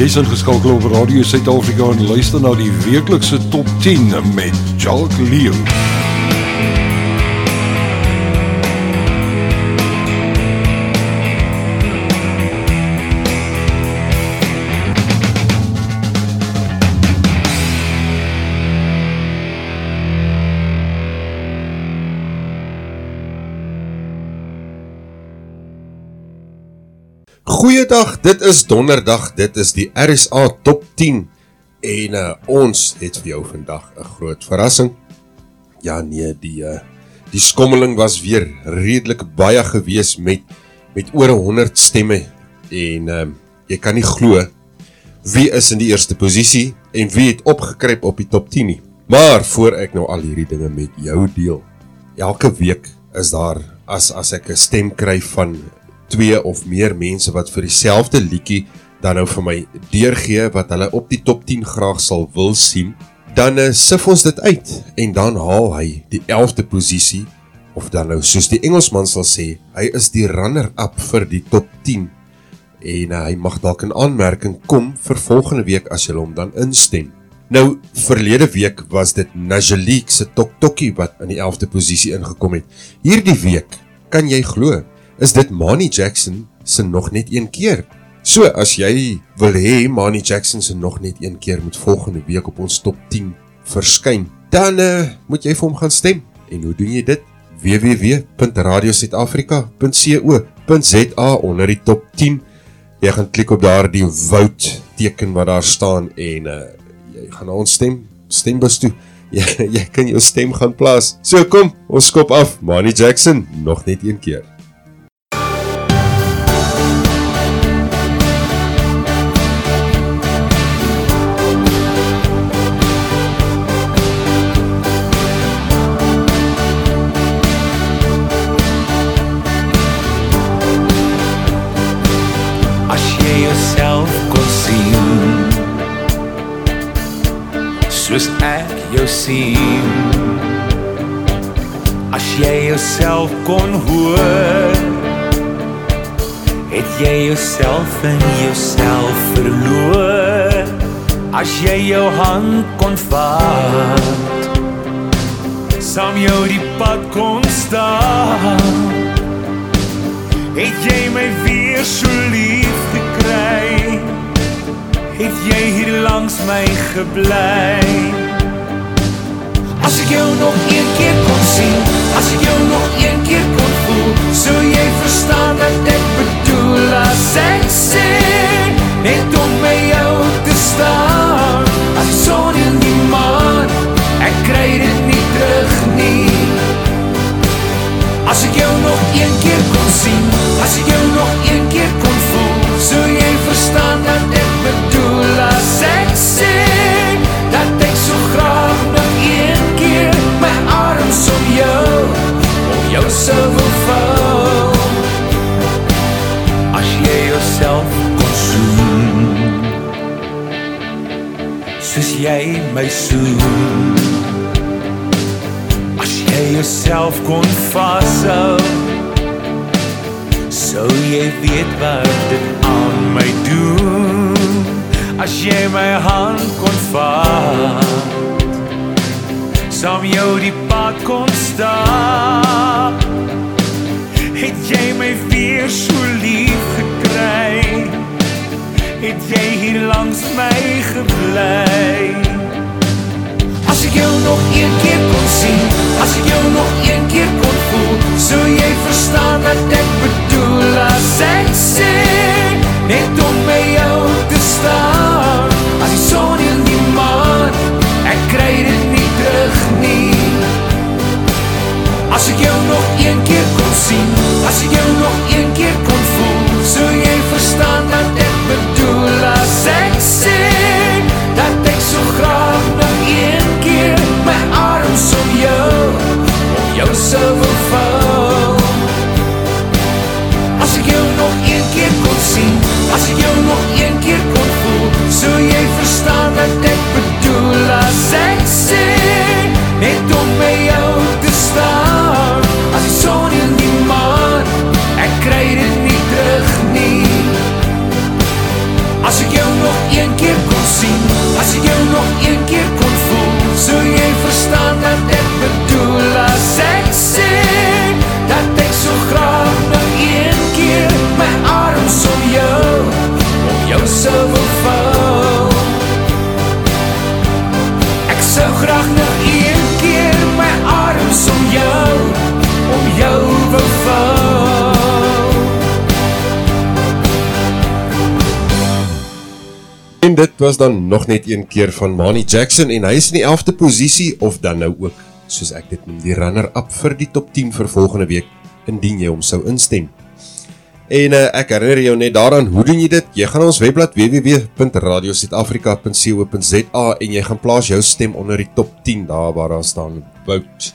Jy's ingeskakel op Radio Suid-Afrika en luister na die weeklikse Top 10 met Jacques Leo. Goeiedag, dit is donderdag, dit is die RSA Top 10 en uh, ons het vir jou vandag 'n groot verrassing. Ja nee, die uh, die skommeling was weer redelik baie gewees met met oor 100 stemme en um, jy kan nie glo wie is in die eerste posisie en wie het opgekruip op die top 10 nie. Maar voor ek nou al hierdie dinge met jou deel. Elke week is daar as as ek 'n stem kry van twee of meer mense wat vir dieselfde liedjie dan nou vir my deurgee wat hulle op die top 10 graag sal wil sien, dan uh, sif ons dit uit en dan haal hy die 11de posisie of dan nou soos die Engelsman sal sê, hy is die runner-up vir die top 10 en uh, hy mag dalk 'n aanmerking kom vir volgende week as jy hom dan instem. Nou verlede week was dit Najalik se Tok Tokkie wat in die 11de posisie ingekom het. Hierdie week, kan jy glo, is dit Manny Jackson se nog net een keer. So as jy wil hê Manny Jackson se nog net een keer moet volgende week op ons top 10 verskyn, dan uh, moet jy vir hom gaan stem. En hoe doen jy dit? www.radiosuidafrika.co.za onder die top 10. Jy gaan klik op daardie vote teken wat daar staan en uh, jy gaan na ons stem stembus toe. Jy, jy kan jou stem gaan plaas. So kom, ons skop af. Manny Jackson nog net een keer. Jouself kon hoor. Het jy jouself in jouself verloor? As jy jou hand kon vat Saam jou die pad kon staan. Het jy my weer so lief gekry? Het jy hier langs my gebly As ek jou nog een keer kon sien Jou nog een keer kon voel. So jy verstaan wat ek bedoel As ek sê Net om by jou te staan. As son in die maan Ek kry dit nie terug nie As ek jou nog een keer kon sien As ek jou nog een keer kon voel So jy verstaan wat ek bedoel As ek sê Soos jy my soen. As jy jouself kon vashou So jy weet wat dit aan my doen. As jy my hand kon vat Saam jou die pad kon stap Het jy my weer so lief gekry Het jy hier langs my geblei As ek jou nog een keer kon sien As ek jou nog een keer kon voel So jy verstaan wat ek bedoel. As ek sê Net om by jou te staan As die son in die maan Ek kry dit nie terug nie. As ek jou nog een keer kon sien As ek jou nog dit was dan nog net een keer van Manny Jackson en hy is in die 11de posisie of dan nou ook soos ek dit noem die runner-up vir die top 10 vir volgende week indien jy hom sou instem. En uh, ek herinner jou net daaraan, hoe doen jy dit? Jy gaan ons webblad www.radiosuidafrika.co.za en jy gaan plaas jou stem onder die top 10 daar waar daar staan vote.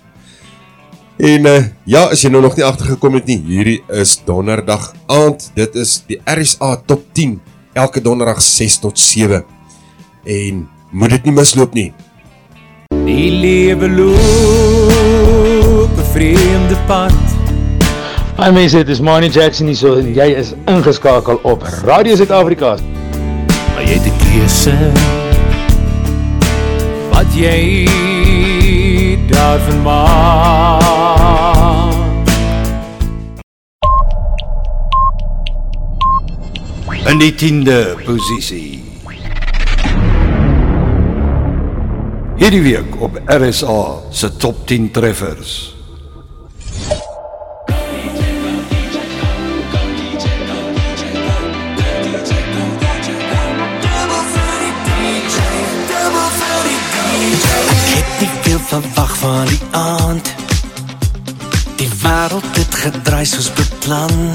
En uh, ja, as jy nou nog nie agtergekom het nie, hierdie is donderdag aand. Dit is die RSA top 10 elke donderdag 6 tot 7. En moet dit nie misloop nie. Die lewe loop 'n vreemde pad. Hi mense, dit is Manny Jackson hier so en jy is ingeskakel op Radio Suid-Afrika. Maar jy het 'n keuse. Wat jy daarvan maak. In die 10de posisie. Hierdie week op RSA se top 10 treffers. Verwag van die aand Die wêreld het gedraai soos beplan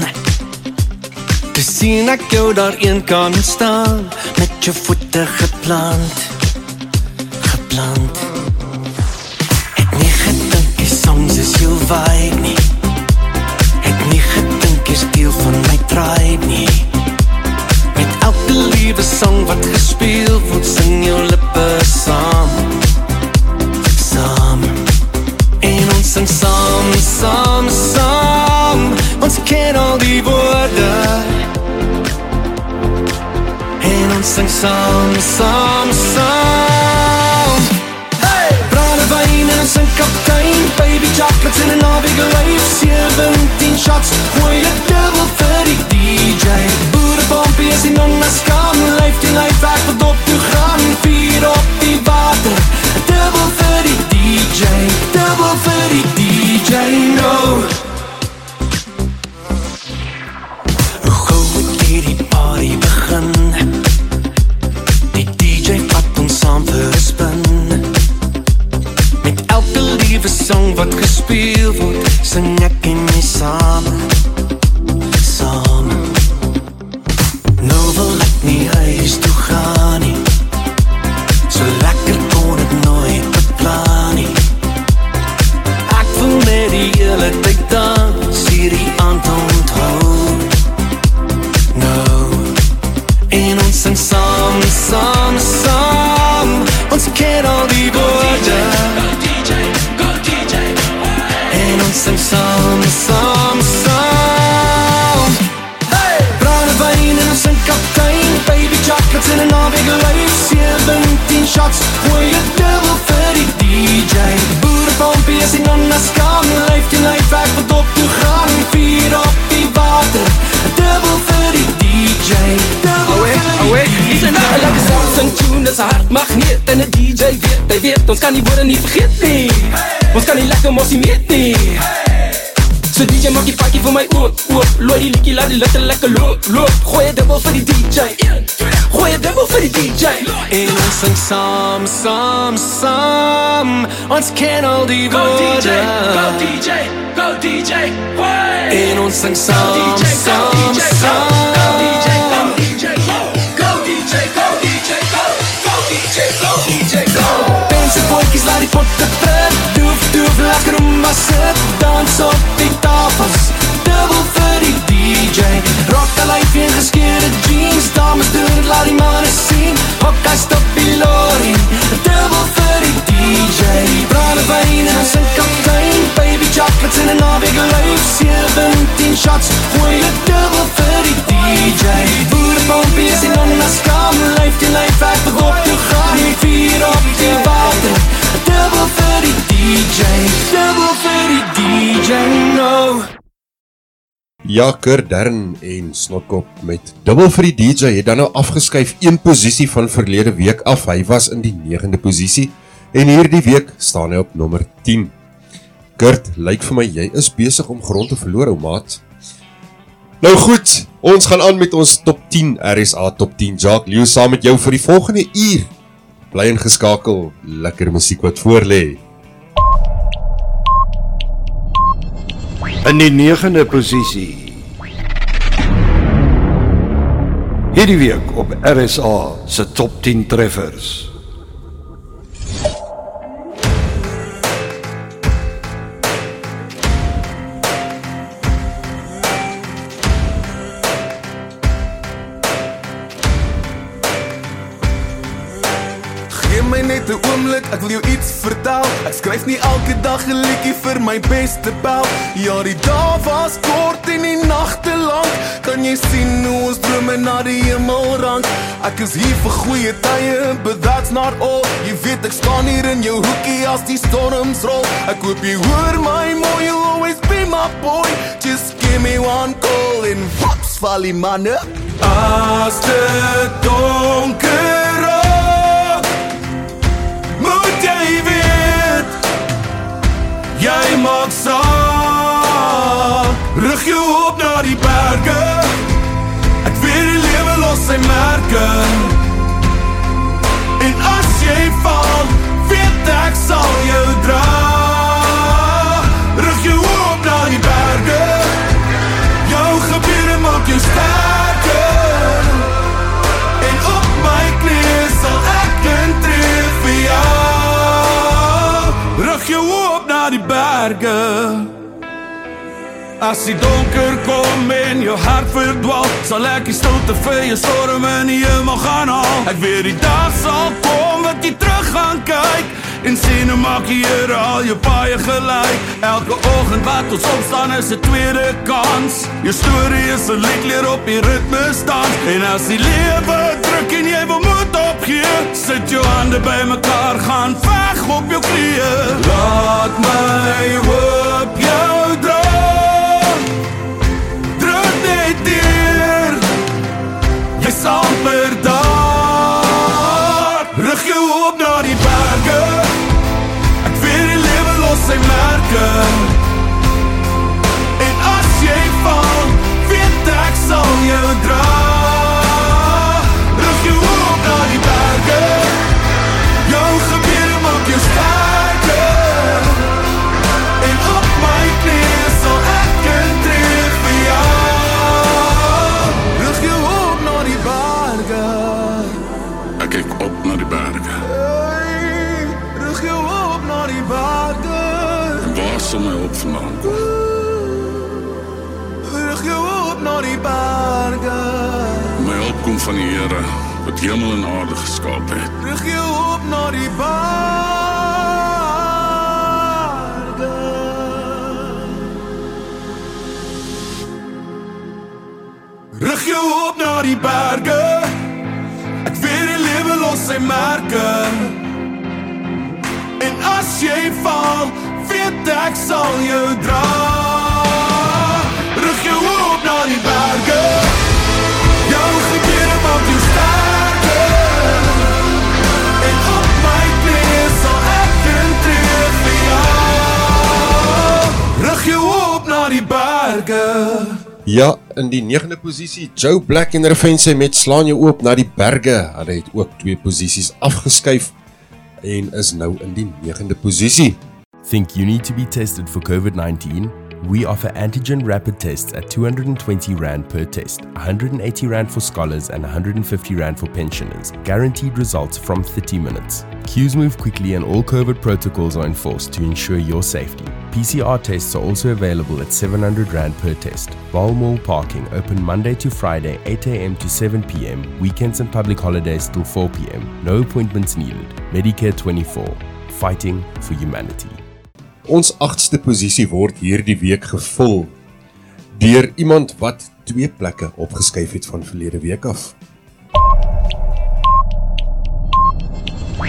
Te sien ek jou daar een kan staan Met jou voete geplant Geplant. Het nie gedink die songs is jou vibe nie. Het nie gedink is deel van my tribe nie. Met elke liewe song wat gespeel word Sing jou lippe saam Saam. En ons sing saam, saam, saam. Ons ken ons sing saam, saam, saam. Hey! Brandewijn en ons sing kaptein Baby chocolates in een navigal life 17 shots, gooi je dubbel vir die DJ Boerenpompie is die nonnas kan Leef die life ek wat op toe gaan Vier op die water Dubbel vir die DJ Dubbel vir die DJ No song wat gespeel word Sing ek en my Saam weet, ons kan die woorde nie vergeet nie. Ons kan nie lekker mos nie meet So DJ maak die pakkie vir my oop, oop. Looi die liedjie, laat die litte lekker loop, loop. Gooi een dubbel vir die DJ Gooi een dubbel vir die DJ En ons sing saam, saam, saam. Ons ken al die Go DJ, go DJ, way En ons sing saam, saam, saam die potte prit Doef, doef, lekker om maar sit. Dans op die tafels. Dubbel vir die DJ Rock a life in geskeerde jeans. Dames doen het, laat die mannen sien Hokka stop die lorry. Dubbel vir die DJ Brandewijn en ons een kaptein Baby chocolates in een navigal life 17 shots. Gooi je dubbel vir die DJ Boerenpompie is die nonnas kam Leef die life ek wat op toe gaan Vier op die water. die DJ vir die DJ No Ja, Kurdern en Snotkop met dubbel vir die DJ het dan nou afgeskuif een posisie van verlede week af. Hy was in die 9de posisie en hierdie week staan hy op nommer 10. Kurt, lyk vir my jy is besig om grond te verloor, ou maat. Nou goed, ons gaan aan met ons top 10 RSA top 10. Jacques Leo saam met jou vir die volgende uur. Bly ingeskakel. Lekker musiek wat voorlê. In die 9de posisie. Hierdie week op RSA se top 10 treffers. Gee my net 'n oomblik, ek wil jou iets vertel. Skryf nie elke dag 'n liedjie vir my beste pel. Ja, die dae was kort en die nagte lank. Kan jy sien hoe ons drome na die hemel rank? Ek is hier vir goeie tye, but that's not all. Jy weet ek staan hier in jou hoekie as die storms rol. Ek hoop jy hoor my mooi, you'll always be my boy. Just give me one call and whoops, val die manne. As dit donker Jy maak saak. Rig jou op na die berge. Ek weet die lewe los sy merke. En as jy val Weet ek sal jou dra. Rig jou op na die berge. Jou gebeure maak jou sterker As die donker kom en jou hart verdwaal Sal ek die stilte vir jou storm in die hemel gaan haal Ek weet die dag sal kom wat jy terug gaan kyk En sien hoe maak die Heere al jou paie gelijk. Elke oggend wat ons opstaan is 'n tweede kans. Jou storie is 'n lied leer op die ritme staan. En as die lewe druk en jy wil moed opgee Sit jou hande by mekaar, gaan veg op jou knieë Laat my hoop jou dra Sal amper daar. Rig jou op na die berge. Ek weet die lewe los sy merke. En as jy val Weet ek sal jou dra Here wat hemel en aarde geskaap het. Rig jou op na die berge Rig jou op na die berge. Ek weet die lewe los sy merke. En as jy val, weet ek sal jou dra Ja, in die 9de posisie Joe Black en Revense met slaan jou oop na die berge. Hulle het ook twee posisies afgeskuif en is nou in die 9de posisie. Think you need to be tested for COVID 19? We offer antigen rapid tests at 220 Rand per test, 180 Rand for scholars, and 150 Rand for pensioners. Guaranteed results from 30 minutes. Queues move quickly, and all COVID protocols are enforced to ensure your safety. PCR tests are also available at 700 Rand per test. Balmall parking open Monday to Friday, 8 a.m. to 7 p.m., weekends and public holidays till 4 p.m. No appointments needed. Medicare 24. Fighting for humanity. Ons 8ste posisie word hierdie week gevul deur iemand wat twee plekke opgeskuif het van verlede week af.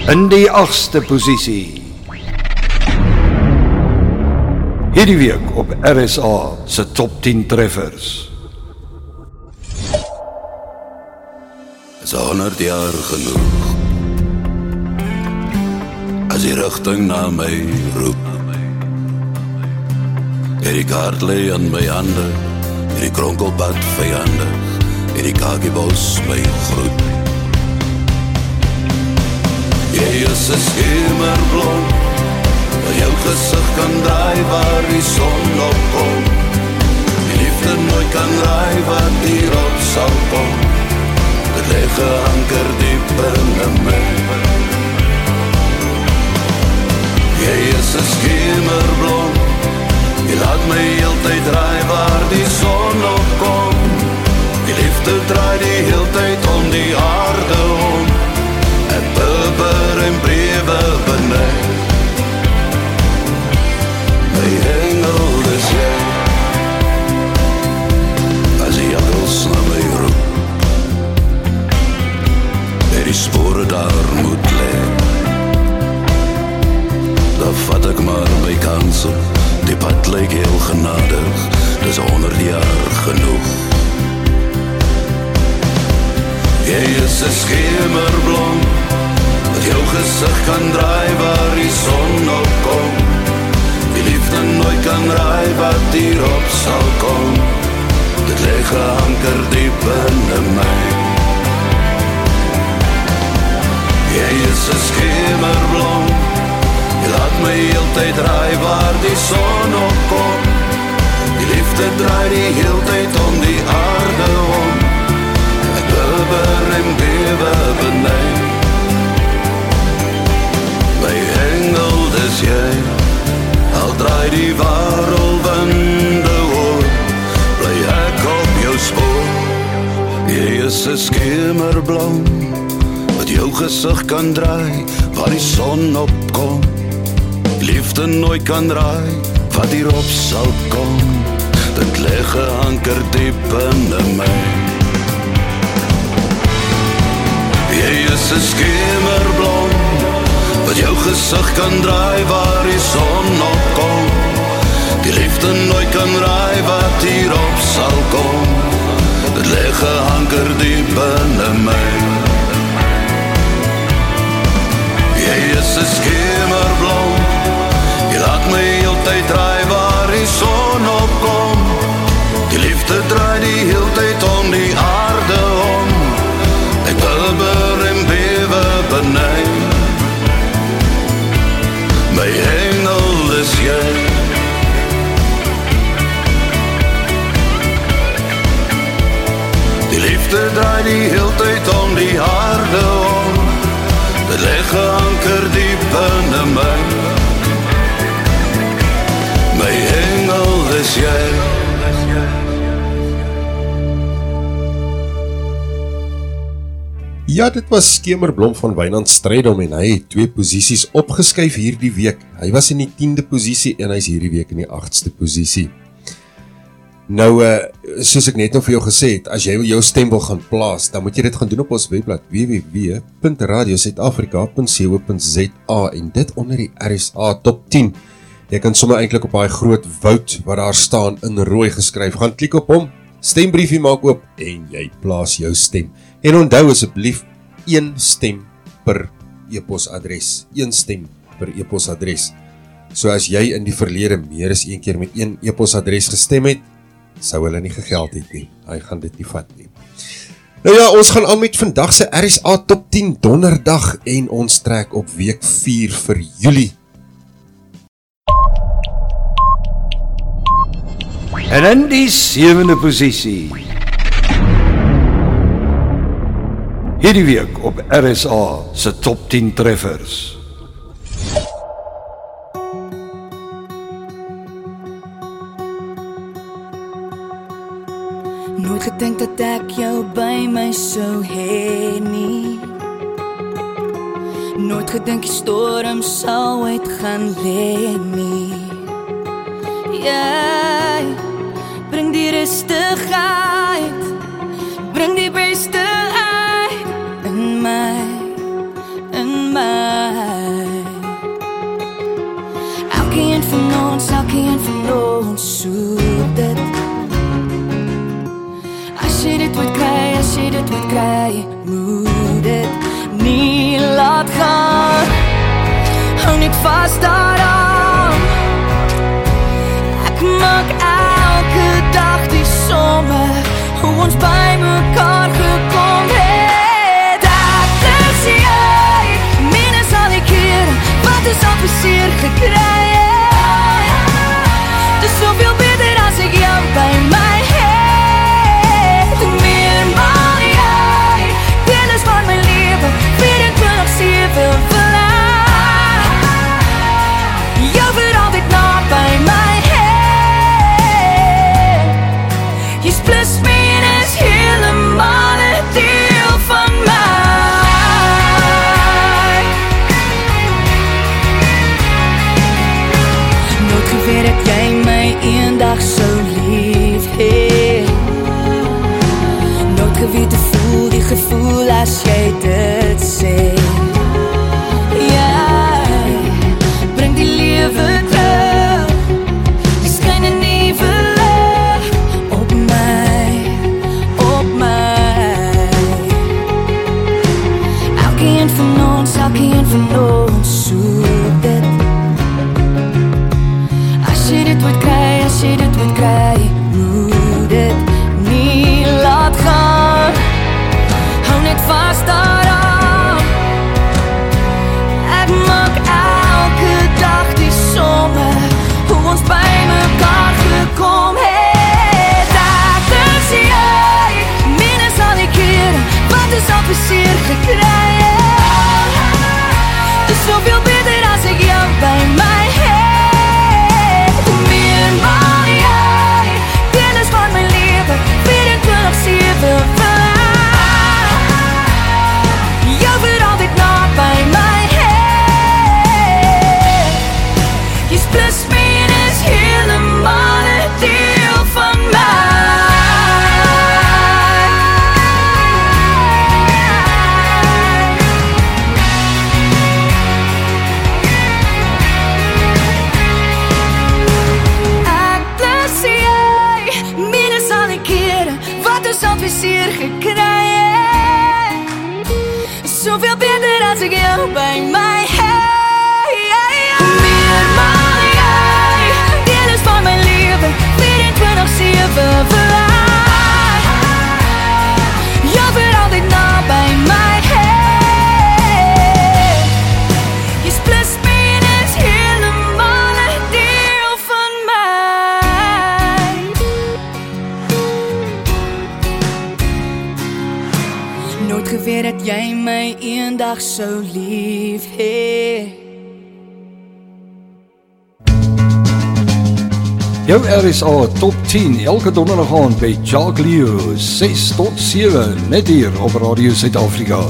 In die 8ste posisie. Hierdie week op RSA se top 10 treffers. Is 100 jaar genoeg. As die rigting na my roep. Het die kaart lê aan my hande hierdie kronkelpad vyandig, hierdie kakiebos my groet. Jy is 'n skemerblom, waar jou gesig kan draai waar die son opkom. Die liefde nooit kan raai wat hierop sal kom. Dit lê geanker diep in my. Jy is 'n skemerblom, jy laat my heeltyd draai waar die son opkom. Die liefde draai die heeltyd om die aarde om. Ek bibber en brewe benei. My engel is jy. As die jakkels na my roep. Er die spore daar moet lê. Dan vat ek maar my kans op. Die pad lyk heel genadig. Dis 100 jaar genoeg. Jy is 'n skemerblom wat jou gesig kan draai waar die son opkom. Die liefde nooit kan raai wat hierop sal kom. Dit lê geanker diep in my. Draai waar die son opkom. Die liefde draai die heeltyd om die aarde om. Ek bibber en bewe benei. My engel dis jy. Al draai die wêreldwinde oor. Bly ek op jou spoor. Jy is 'n skemerblom wat jou gesig kan draai waar die son opkom. Liefde nooit kan raai wat hierop sal kom. Dit lê geanker diep in my. Jy is 'n skemerblom wat jou gesig kan draai waar die son opkom. Die liefde nooit kan raai wat hierop sal kom. Dit lê geanker diep in my. Jy is 'n skemerblom. Jy laat my heeltyd draai waar die son opkom. Die liefde draai die heeltyd om die aarde om. Ek bibber en bewe benei. My engel is jy. Die liefde draai die heeltyd om die aarde om. Dit lê geanker diep in my. My Ja, dit was Skemerblom van Wynand Strydom en hy het twee posisies opgeskuif hierdie week. Hy was in die 10de posisie en hy's hierdie week in die 8ste posisie. Nou uh soos ek net nou vir jou gesê het, as jy jou stem wil gaan plaas, dan moet jy dit gaan doen op ons webblad www.radiosuidafrika.co.za en dit onder die RSA Top 10. Jy kan sommer eintlik op daai groot woud wat daar staan in rooi geskryf, gaan klik op hom, stembriefie maak oop en jy plaas jou stem. En onthou asseblief een stem per e-posadres, een stem per e-posadres. So as jy in die verlede meer as een keer met een e-posadres gestem het, sou hulle nie gegeld het nie. Hy gaan dit nie vat nie. Nou ja, ons gaan aan met vandag se RSA Top 10 Donderdag en ons trek op week 4 vir Julie. En in die sewende posisie. Hierdie week op RSA se top 10 treffers. Nooit gedink dat ek jou by my sou hê nie. Nooit gedink die storm sou uit gaan lê nie. Jy bring die rustigheid, bring die beste sakien verloren zoet. Als je dit wordt krijgen, als je dit wordt krijgen, moet het niet laat gaan. Hou niet vast daaraan. Ik maak elke dag die zomer, hoe ons bij elkaar. RSA Top 10 elke donderdag aand by Jacques Leo 6 tot 7 net hier op Radio Suid-Afrika.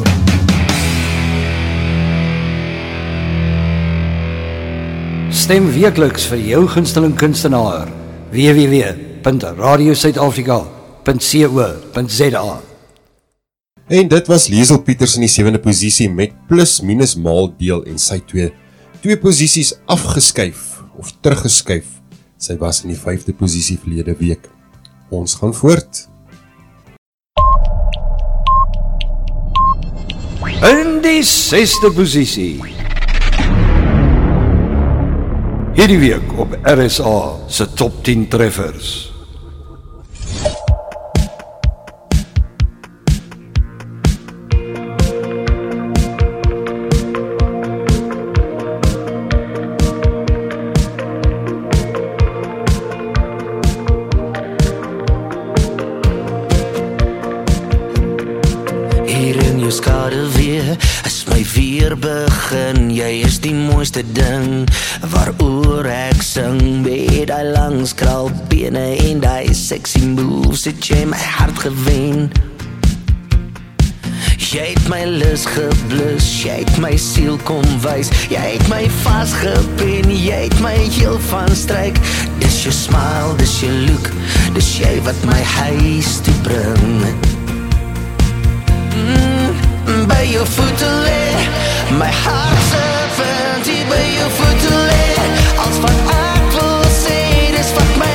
Stem weekliks vir jou gunsteling kunstenaar www.radiosuidafrika.co.za. En dit was Liesel Pieters in die 7de posisie met plus minus maal deel en sy twee twee posisies afgeskuif of teruggeskuif Sy was in die 5de posisie verlede week. Ons gaan voort. In die 6de posisie. Hierdie week op RSA se top 10 treffers. was geblus. Jy het my siel kom wys. Jy het my vastgepen Jy het my heel van stryk. Dis jou smile, dis jou look. Dis jy wat my huis toe bring. Mm, By jou voete le My hart se vind By jou voete le Als wat ek wil sê Dis wat my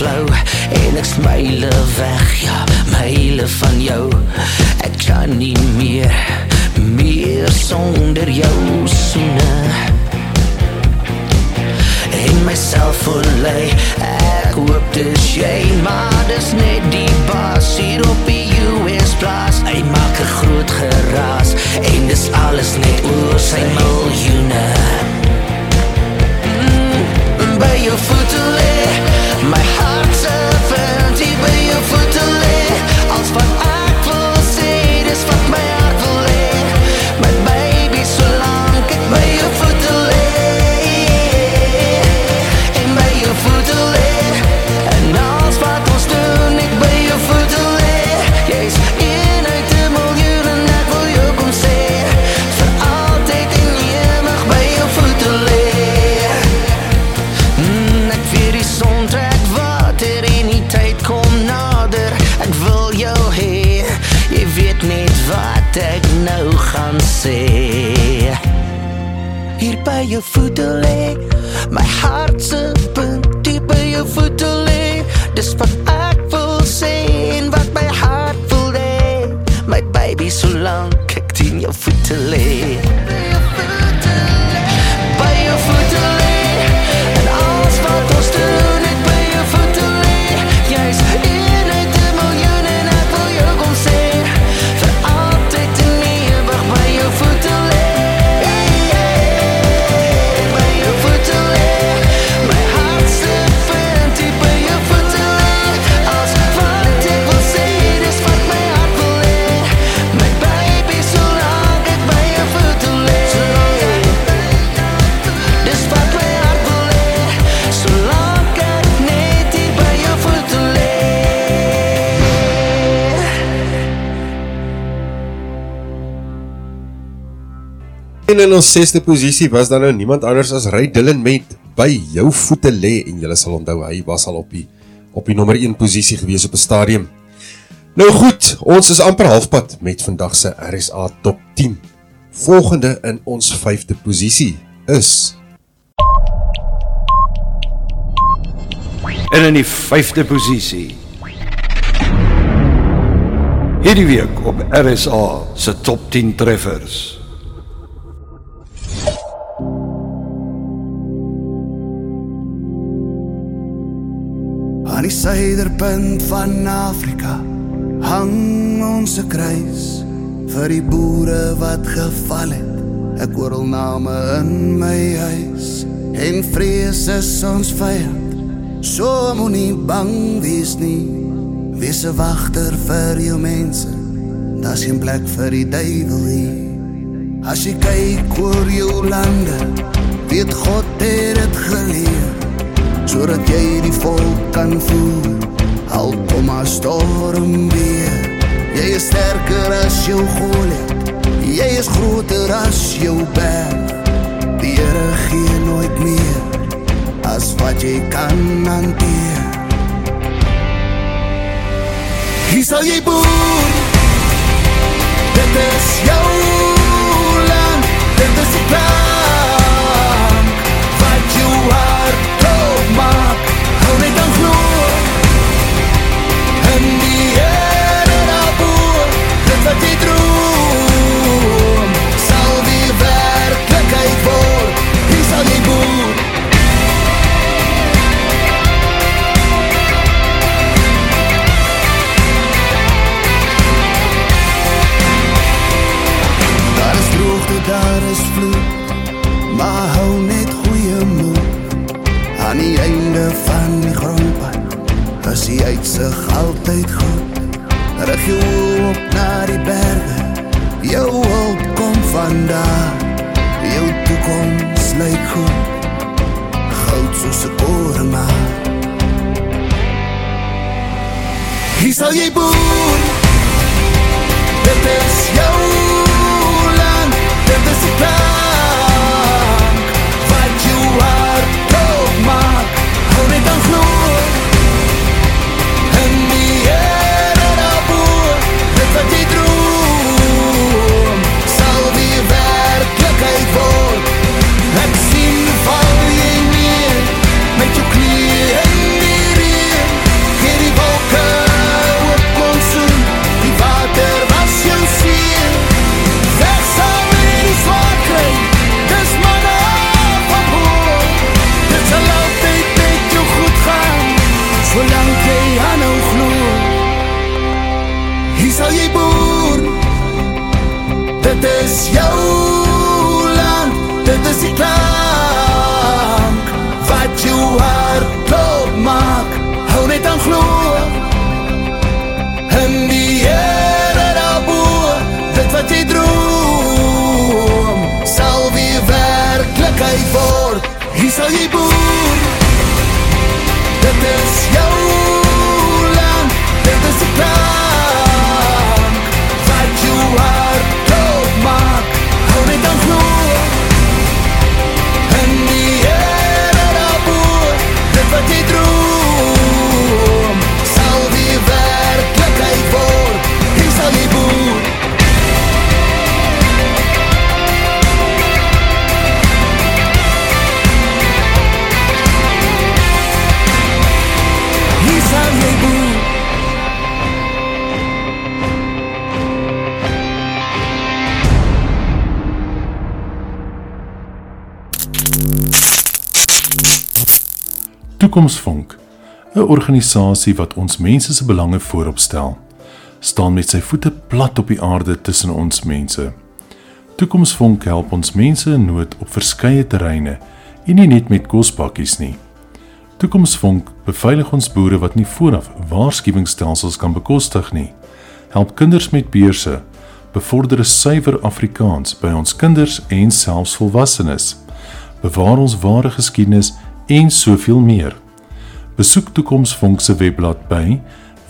flou en ek smyle weg, ja, myle van jou. Ek kan nie meer meer sonder jou soene. En myself verlei, ek hoop dis jy, maar dis net die baas hier op die US plaas. Hy maak 'n groot geraas en dis alles net oor sy miljoene. Mm, by jou voete lê, my hart En in ons sesde posisie was dan nou niemand anders as Ray Dillon met by jou voete lê en julle sal onthou hy was al op die op die nommer 1 posisie gewees op 'n stadium. Nou goed, ons is amper halfpad met vandag se RSA Top 10. Volgende in ons 5de posisie is En in die 5de posisie. Hierdie week op RSA se top 10 treffers. Aan die suiderpunt van Afrika hang ons 'n kruis vir die boere wat geval het. Ek hoor al name in my huis en vrees is ons vyand. So moenie bang wees nie. Wees 'n wagter vir jou mense. Daar's geen plek vir die duiwel hier. As jy kyk oor jou lande, weet God het dit geleer sodat jy die volk kan voer. Al kom 'n storm weer, jy is sterker as jou Goliat. Jy is groter as jou berg. Die Here gee nooit meer as wat jy kan hanteer. Hier sal jy boer. Dit is jou land, dit is die plan. Van die grondpad Is die uitsig altyd goed. Rig jou op na die berge Jou hulp kom vandaan. Jou toekoms lyk goed Goud soos 'n korenmaat Hier sal jy boer Dit is jou land, dit is die plan jy word, hier sal Toekomsvonk, 'n organisasie wat ons mense se belange voorop stel, staan met sy voete plat op die aarde tussen ons mense. Toekomsvonk help ons mense in nood op verskeie terreine en nie net met kospakkies nie. Toekomsvonk beveilig ons boere wat nie vooraf waarskuwingsstelsels kan bekostig nie. Help kinders met beurse, bevorder 'n suiwer Afrikaans by ons kinders en selfs volwassenes. Bewaar ons ware geskiedenis en soveel meer. Besoek Toekomsvonk se webblad by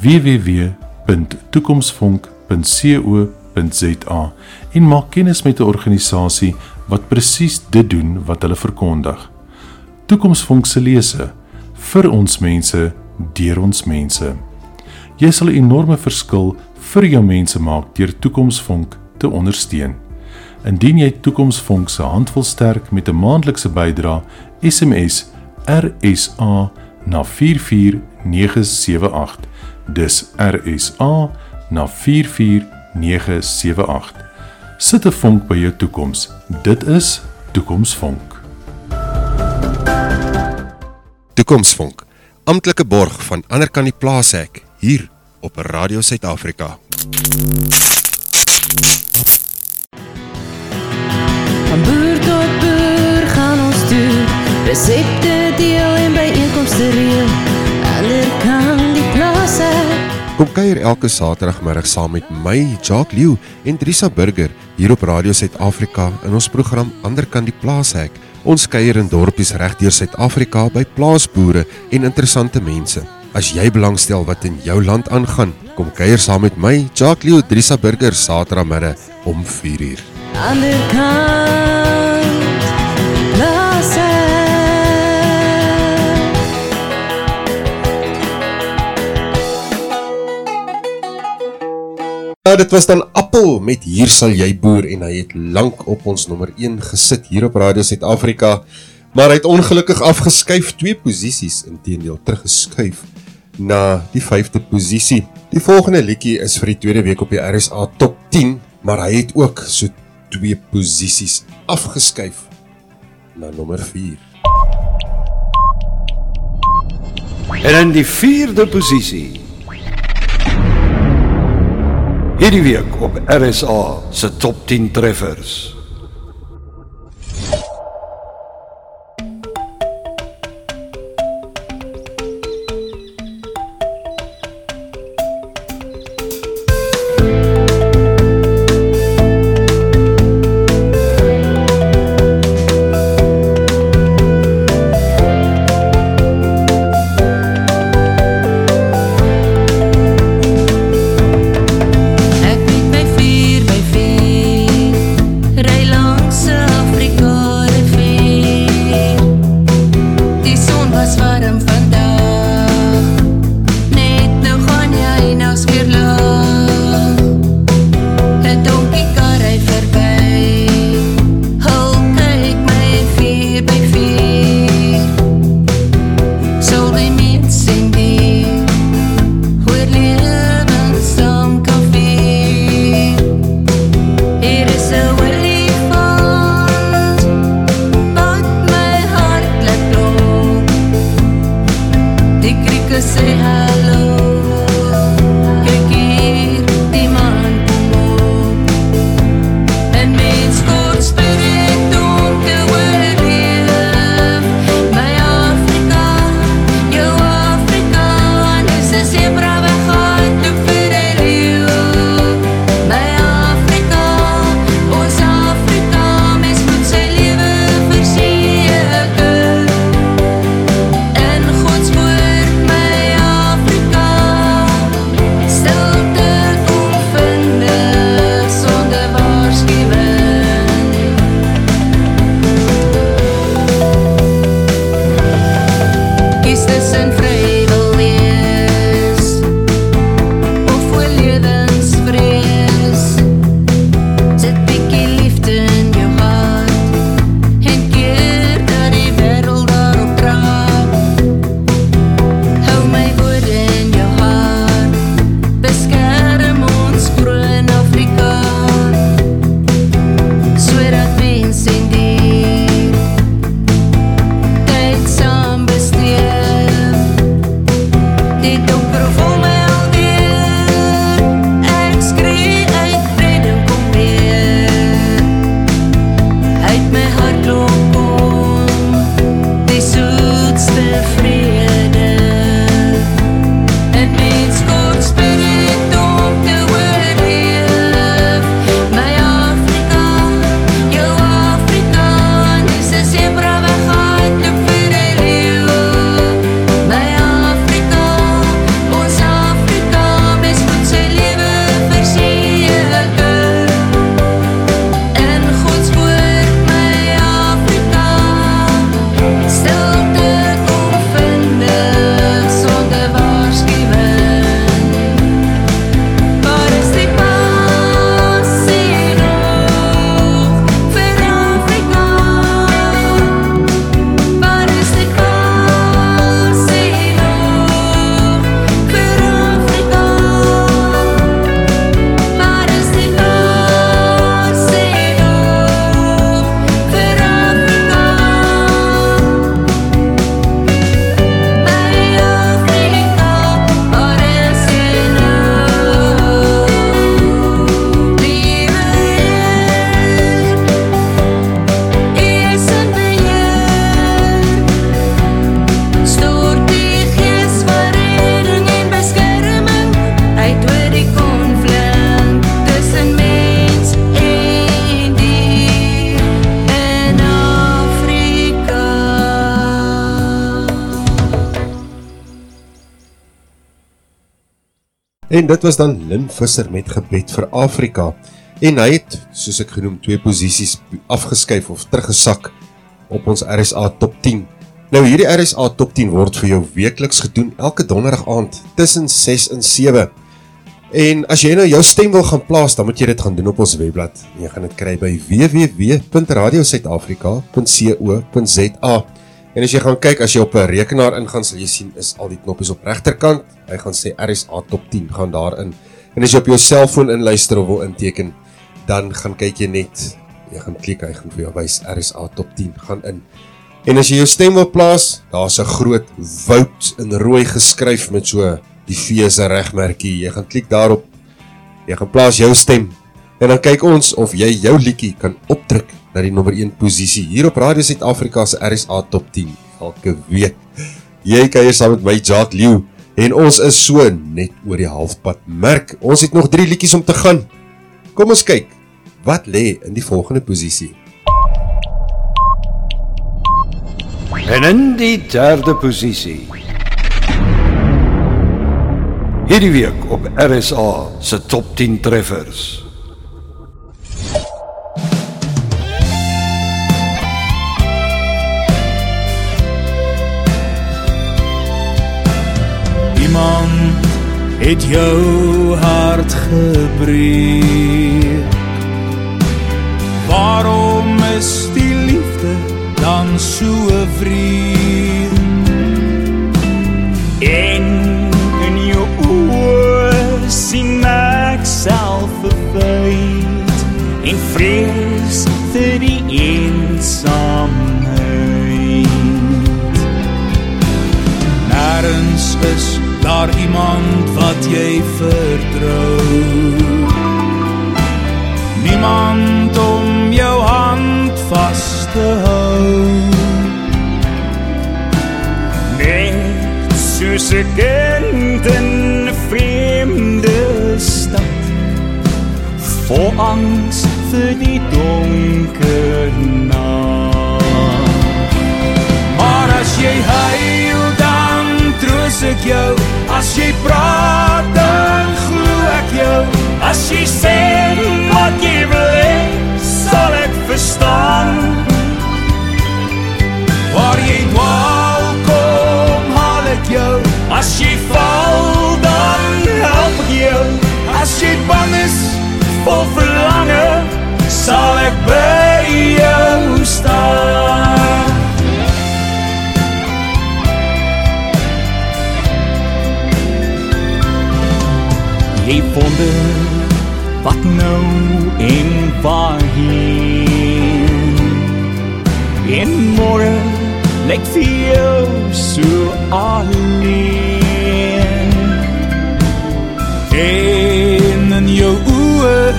www.toekomsvonk.co.za en maak kennis met 'n organisasie wat presies dit doen wat hulle verkondig. Toekomsvonk se lese vir ons mense deur ons mense. Jy sal 'n enorme verskil vir jou mense maak deur Toekomsvonk te ondersteun. Indien jy Toekomsvonk se handvol sterk met 'n maandelikse bydrae, SMS RSA na 44978. Dis RSA na 44978. Sit 'n vonk by jou toekoms. Dit is Toekomsvonk. Toekomsvonk, amptelike borg van ander kan die plaashek hier op Radio Suid-Afrika. Van boer tot boer gaan ons toe. Resepte Kom kuier elke Saterdagmiddag saam met my, Jacques Lew en Trisa Burger hier op Radio Suid-Afrika in ons program Ander kan die plaashek. Ons kuier in dorpies reg deur Suid-Afrika by plaasboere en interessante mense. As jy belangstel wat in jou land aangaan, kom kuier saam met my, Jacques Lew, Trisa Burger Saterdagmiddag om 4uur. Ander kant Ja, dit was dan Appel met Hier sal jy boer en hy het lank op ons nommer 1 gesit hier op Radio Suid-Afrika, maar hy het ongelukkig afgeskuif twee posisies inteendeel teruggeskuif na die 5de posisie. Die volgende liedjie is vir die tweede week op die RSA Top 10, maar hy het ook so twee posisies afgeskuif na nommer 4. En in die vierde posisie hierdie week op RSA se top 10 treffers. Dit was dan Lin Visser met gebed vir Afrika. En hy het, soos ek genoem, twee posisies afgeskuif of teruggesak op ons RSA Top 10. Nou hierdie RSA Top 10 word vir jou weekliks gedoen elke donderdag aand tussen 6 en 7. En as jy nou jou stem wil gaan plaas, dan moet jy dit gaan doen op ons webblad. Jy gaan dit kry by www.radiosuidafrika.co.za. En as jy gaan kyk, as jy op 'n rekenaar ingaan, sal jy sien is al die knoppies op regterkant. Hy gaan sê RSA Top 10 gaan daarin. En as jy op jou selfoon inluister of wil inteken, dan gaan kyk jy net, jy gaan klik, hy gaan vir jou wys RSA Top 10 gaan in. En as jy jou stem wil plaas, daar's 'n groot woud in rooi geskryf met so die V se regmerkie. Jy gaan klik daarop. Jy gaan plaas jou stem en dan kyk ons of jy jou liedjie kan opdruk na die nommer 1 posisie hier op Radio Suid-Afrika se RSA Top 10 elke week. Jy kuier saam met my Jacques Lew en ons is so net oor die halfpad. Merk, ons het nog 3 liedjies om te gaan. Kom ons kyk wat lê in die volgende posisie. En in die derde posisie. Hierdie week op RSA se top 10 treffers. Iemand het jou hart gebreek. Waarom is die liefde dan so vreemd? En in jou oë sien ek self verwyd en vrees vir die eensaamheid. Is daar iemand wat jy vertrou. Niemand om jou hand vas te hou. Net soos 'n kind in 'n vreemde stad. Vol angs vir die donker ek jou. As jy praat, dan glo ek jou. As jy sê wat jy wil hê, sal ek verstaan. Waar jy dwaal, kom haal ek jou. As jy val, dan help ek jou. As jy bang is, vol verlange, sal ek bly. Jy wonder wat nou en waarheen. En môre lyk vir jou so alleen. En in jou oë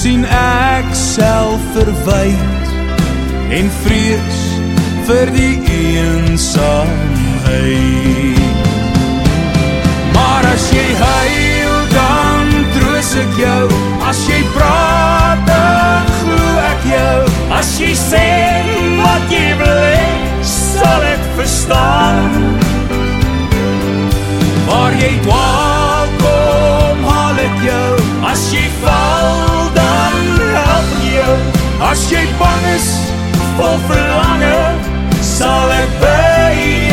sien ek self verwyd En vrees vir die eensaamheid. Maar as jy dan ek jou. As jy praat dan glo ek jou. As jy sê wat jy wil hê, sal ek verstaan. Waar jy dwaal kom haal ek jou. As jy val dan help ek jou. As jy bang is vol verlange sal ek by jou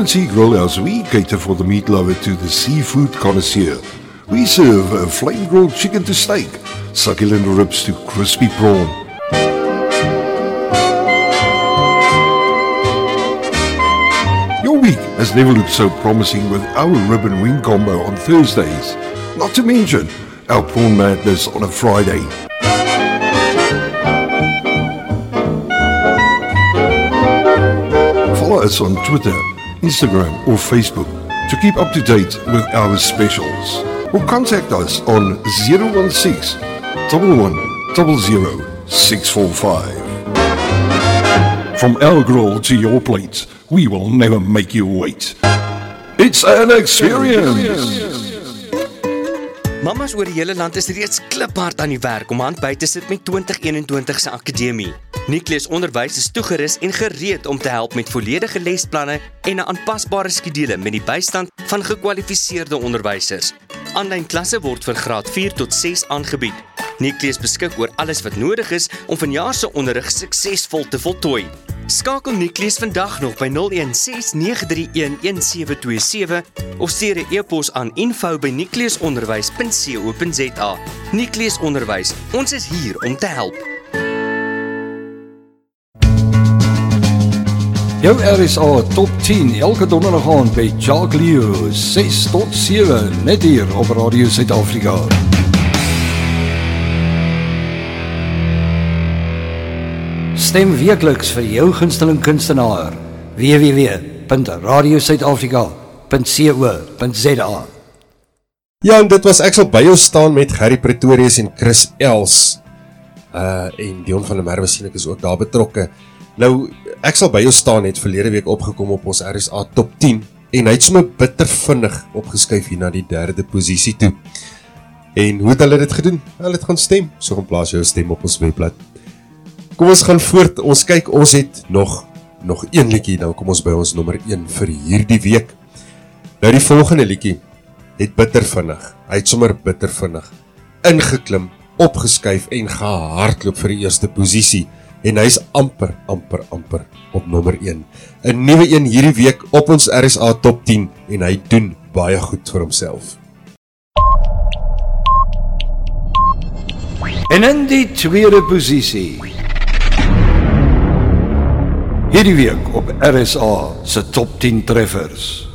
Farm Sea Grill House, we cater for the meat lover to the seafood connoisseur. We serve a flame grilled chicken to steak, succulent ribs to crispy prawn. Your week has never looked so promising with our rib and wing combo on Thursdays. Not to mention our prawn madness on a Friday. Follow us on Twitter, Instagram, or Facebook to keep up to date with our specials. Or contact us on 016 11 645. From our grill to your plate, we will never make you wait. It's an experience. Mamas oor die hele land is reeds kliphard aan die werk om hand by te sit met 2021 se akademie. Nikleus Onderwys is toegerus en gereed om te help met volledige lesplanne en 'n aanpasbare skedule met die bystand van gekwalifiseerde onderwysers. Aanlyn klasse word vir graad 4 tot 6 aangebied. Nikleus beskik oor alles wat nodig is om vanjaar se onderrig suksesvol te voltooi. Skakel Nikleus vandag nog by 0169311727 of stuur 'n e-pos aan info@nikleusonderwys.co.za. Nikleus Onderwys, ons is hier om te help. Jou RSA Top 10 elke donderdag aand by Jacques Leo 6 tot 7 net hier op Radio Suid-Afrika. Stem weekliks vir jou gunsteling kunstenaar www.radiosuidafrika.co.za. Ja, en dit was ek sal by jou staan met Gary Pretorius en Chris Els. Uh en Dion van der Merwe sien ek is ook daar betrokke. Nou ek sal by jou staan het verlede week opgekom op ons RSA Top 10 en hy het sommer bitter vinnig opgeskuif hier na die derde posisie toe. En hoe het hulle dit gedoen? Hulle het gaan stem. So gaan plaas jou stem op ons webblad. Kom ons gaan voort. Ons kyk, ons het nog nog een liedjie dan kom ons by ons nommer 1 vir hierdie week. Nou die volgende liedjie het bitter vinnig. Hy het sommer bitter vinnig ingeklim, opgeskuif en gehardloop vir die eerste posisie en hy's amper amper amper op nommer 1. 'n Nuwe een hierdie week op ons RSA Top 10 en hy doen baie goed vir homself. En in die tweede posisie. Hierdie week op RSA se Top 10 treffers.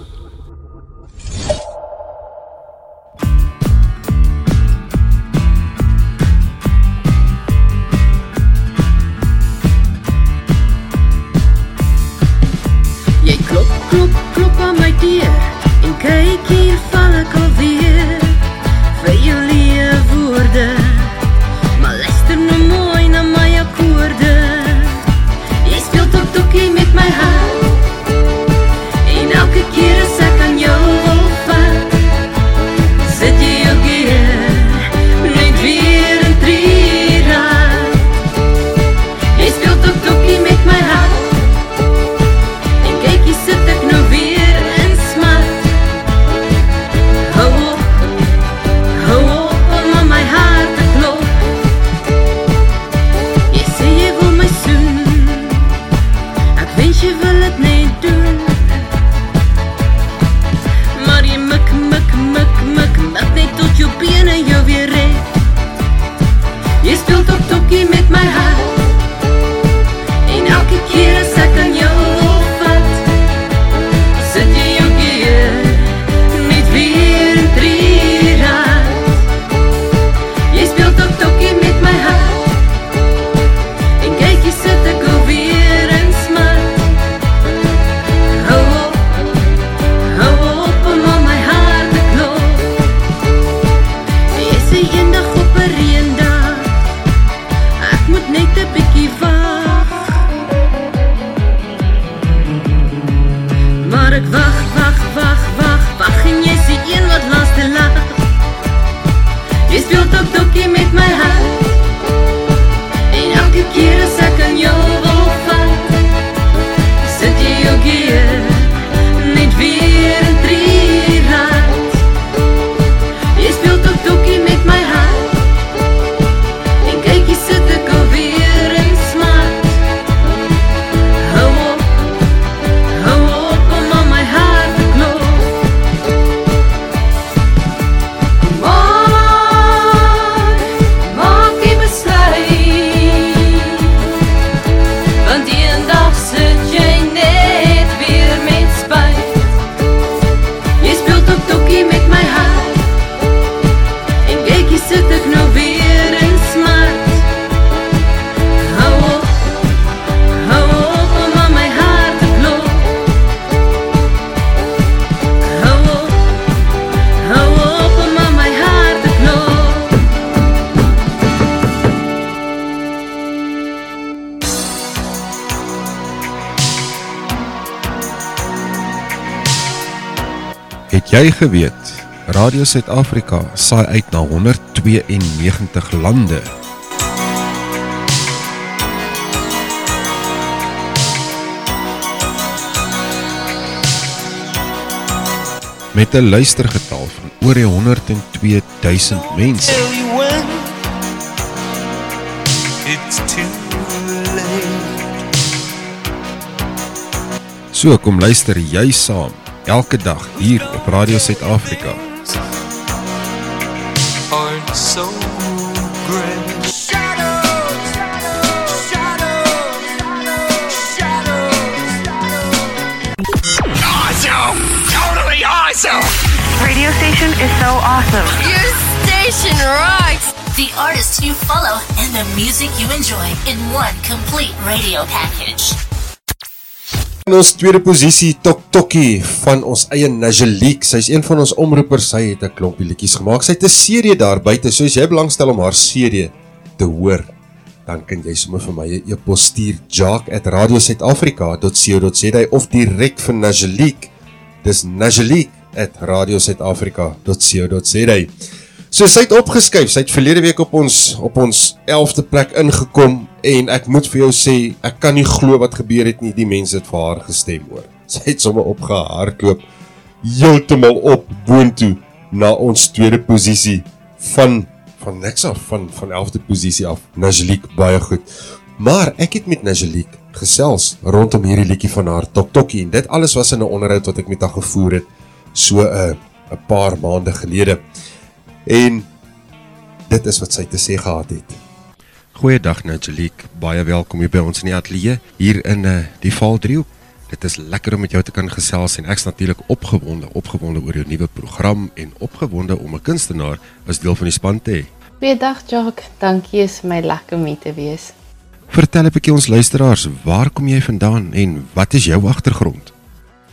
Jy geweet Radio Suid-Afrika saai uit na 192 lande? Met 'n luistergetal van oor die 102 000 mense. So kom luister jy saam elke dag hier op Radio Suid-Afrika. Aren't so great. Awesome! Totally awesome! Radio station is so awesome. Your station rocks! The artists you follow and the music you enjoy in one complete radio package. In ons tweede posisie Tok Tokkie van ons eie Najeliek. Sy's een van ons omroepers. Sy het 'n klompie liedjies gemaak. Sy het 'n serie daar buite. So as jy belangstel om haar serie te hoor, dan kan jy sommer vir my 'n e-pos stuur jack@radiosuidafrika.co.za of direk vir Najeliek. Dis najeliek@radiosuidafrika.co.za. So sy het opgeskuif. Sy het verlede week op ons op ons 11de plek ingekom en ek moet vir jou sê, ek kan nie glo wat gebeur het nie. Die mense het vir haar gestem hoor. Sy het sommer opgehardloop heeltemal op boontoe na ons tweede posisie van van niks af van van 11de posisie af. Najeliek baie goed. Maar ek het met Najeliek gesels rondom hierdie liedjie van haar Tok Tokkie en dit alles was in 'n onderhoud wat ek met haar gevoer het so 'n uh, 'n paar maande gelede. En dit is wat sy te sê gehad het. Goeiedag Najeliek, baie welkom hier by ons in die ateljee hier in uh, die Valdriehoek. Dit is lekker om met jou te kan gesels en ek's natuurlik opgewonde, opgewonde oor jou nuwe program en opgewonde om 'n kunstenaar as deel van die span te hê. Goeiedag Jock, dankie is vir my lekker om hier te wees. Vertel 'n bietjie ons luisteraars, waar kom jy vandaan en wat is jou agtergrond?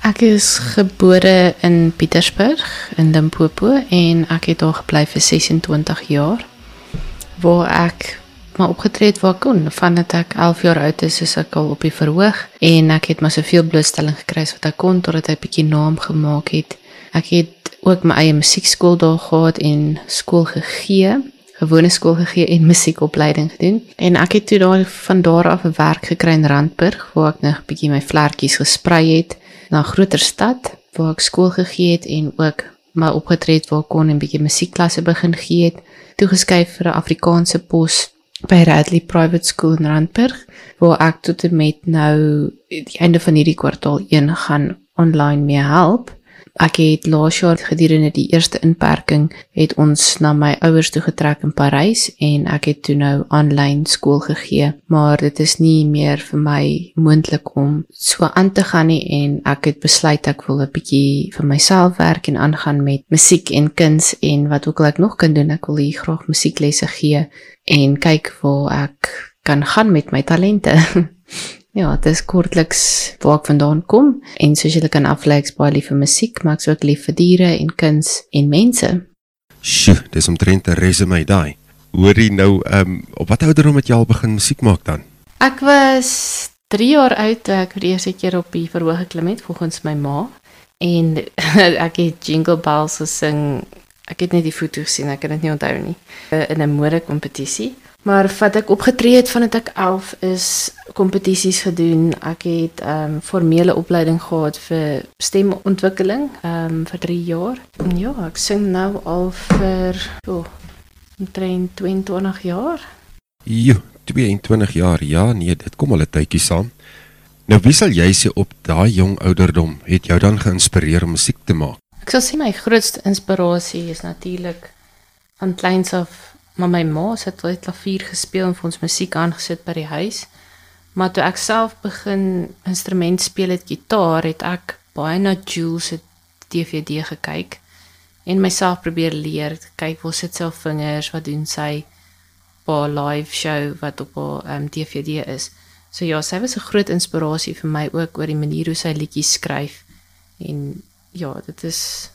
Ek is gebore in Pietersburg in Limpopo en ek het daar gebly vir 26 jaar waar ek maar opgetree het waar kon. Vandat ek 11 jaar oud is, is ek al op die verhoog en ek het maar soveel blootstelling gekry wat ek kon totdat 'n bietjie naam gemaak het. Ek het ook my eie musiekskool daar gehad en skool gegee, gewone skool gegee en musiekopleiding gedoen. En ek het toe daar van daar af 'n werk gekry in Randburg waar ek nog bietjie my vlekjies gesprei het na 'n groter stad waar ek skool gegee het en ook maar opgetree het waar kon en bietjie musiekklasse begin gee het. Toegeskuif vir 'n Afrikaanse pos by Radley Private School in Randburg waar ek tot en met nou die einde van hierdie kwartaal 1 gaan online mee help. Ek het laas jaar gedurende die eerste inperking het ons na my ouers toe getrek in Parys en ek het toe nou aanlyn skool gegee, maar dit is nie meer vir my moontlik om so aan te gaan nie en ek het besluit ek wil 'n bietjie vir myself werk en aangaan met musiek en kuns en wat ook al ek nog kan doen, ek wil hier graag musieklesse gee en kyk waar ek kan gaan met my talente. Ja, dit is kortliks waar ek vandaan kom en soos julle kan aflei ek's baie lief vir musiek, maar ek's ook lief vir diere en kuns en mense. Sjoe, dis omtrent 'n resume daai. Hoorie nou, ehm um, op wat ouderdom het jy al begin musiek maak dan? Ek was 3 jaar oud toe ek vir die eerste keer op die verhoog geklim het volgens my ma en ek het Jingle Bells gesing. Ek het net die foto gesien, ek kan dit nie onthou nie. Eh, In 'n modekompetisie. Maar wat ek opgetree het vandat ek 11 is, kompetisies gedoen. Ek het ehm um, formele opleiding gehad vir stemontwikkeling ehm um, vir 3 jaar. En ja, ek sing nou al vir o, omtrent 22 jaar. Jo, 22 jaar. Ja, nee, dit kom al 'n tydjie saam. Nou wie sal jy sê op daai jong ouderdom het jou dan geïnspireer om musiek te maak? Ek sal sê my grootste inspirasie is natuurlik van kleins af maar my ma het altyd klavier gespeel en vir ons musiek aangesit by die huis. Maar toe ek self begin instrument speel het gitaar, het ek baie na Jules se DVD gekyk en myself probeer leer, kyk hoe sit sy vingers, wat doen sy 'n live show wat op 'n um, DVD is. So ja, sy was 'n groot inspirasie vir my ook oor die manier hoe sy liedjies skryf. En ja, dit is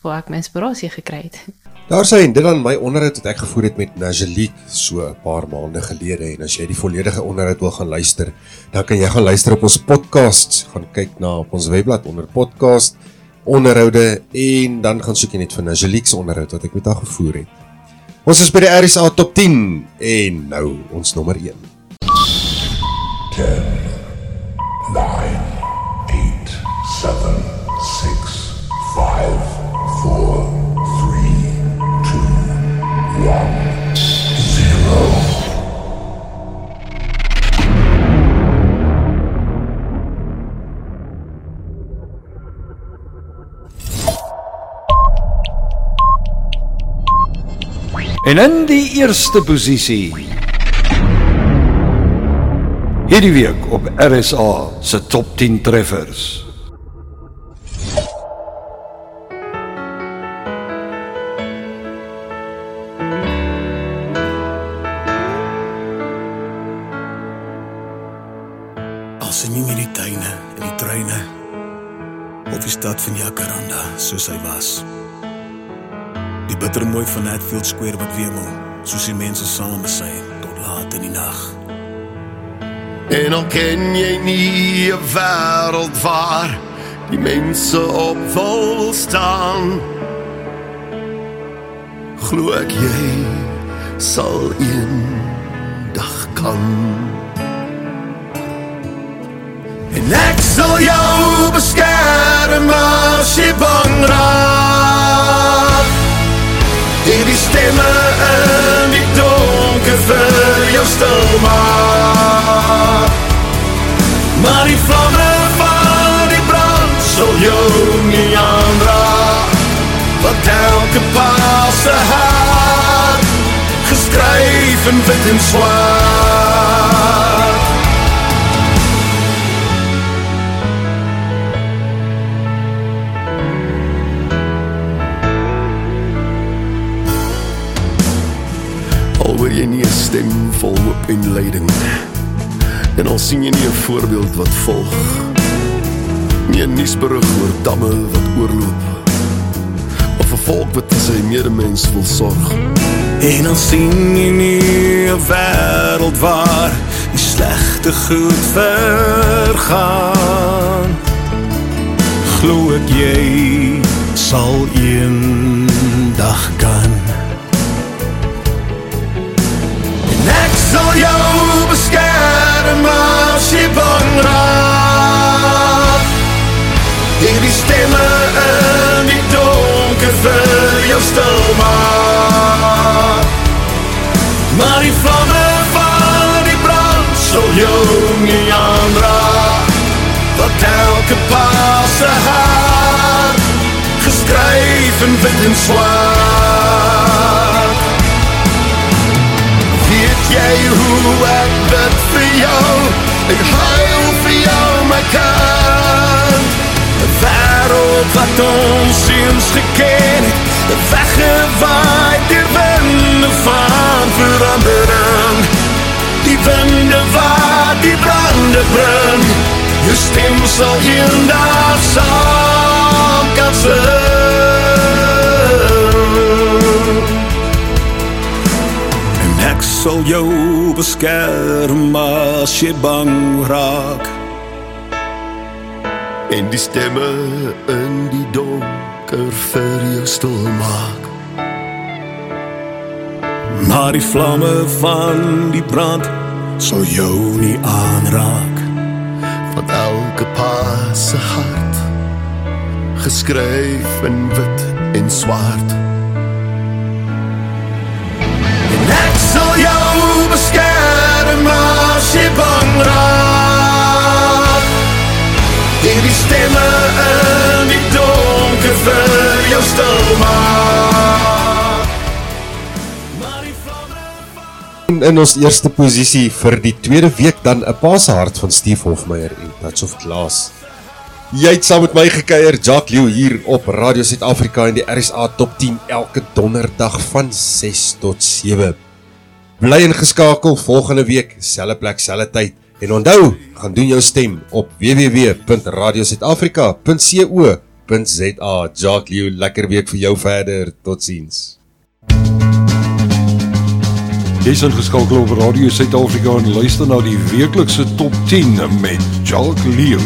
waar ek my inspirasie gekry het. Daar sê en dit dan my onderhoud wat ek gevoer het met Najeliek so 'n paar maande gelede en as jy die volledige onderhoud wil gaan luister, dan kan jy gaan luister op ons podcast, gaan kyk na op ons webblad onder podcast onderhoude en dan gaan soek jy net vir Najeliek se onderhoud wat ek met haar gevoer het. Ons is by die RSA top 10 en nou ons nommer 1. 10, 9, 8, 7, 6, 5, En in die eerste posisie hierdie week op RSA se top 10 treffers. Van Hatfield Square wat wemel, soos die mense saam besyn tot laat in die nag. En al ken jy nie 'n wêreld waar die mense op vol staan. Glo ek jy sal eendag kan. En ek sal jou beskerm as jy bang raak. Hierdie stemme in die donker vir jou stil maak. Maar die vlamme van die brand sal jou nie aanraak. Want elke paal se hart geskryf in wit hoop en al sien jy nie 'n voorbeeld wat volg Nie 'n nuusberig oor damme wat oorloop Of 'n volk wat vir sy medemens wil sorg En dan sien jy nie 'n wêreld waar die slegte goed vergaan. Glo ek jy sal eendag kan. En ek sal jou beskerm as jy bang raak. Hierdie stemme in die donker vir jou stil maak. Maar die vlamme van die brand sal jou nie aanraak. Wat elke pas se hart geskryf in wit Jy hoe ek bid vir jou? Ek huil vir jou my kind. 'n Wêreld wat ons eens geken het, weggewaai deur winde van verandering. Die winde wat die brande bring, jou stem sal eendag saam kan sing. Sal jou beskerm as jy bang raak. En die stemme in die donker vir jou stil maak. Maar die vlamme van die brand sal jou nie aanraak. Van elke pa se hart geskryf in wit en swart. Bang raak. Hierdie stemme in die donker vir jou stil maak. En in ons eerste posisie vir die tweede week dan 'n pa se hart van Steve Hofmeyer en Touch of Glass. Jy het saam met my gekuier Jacques Lew hier op Radio Suid-Afrika in die RSA Top 10 elke donderdag van 6 tot 7. Bly ingeskakel volgende week, selfde plek, selfde tyd. En onthou, gaan doen jou stem op www.radiosuidafrika.co.za. Jacques Lew, lekker week vir jou verder. Totsiens. Jy's ingeskakel op Radio Suid-Afrika en luister na die weeklikse Top 10 met Jacques Lew.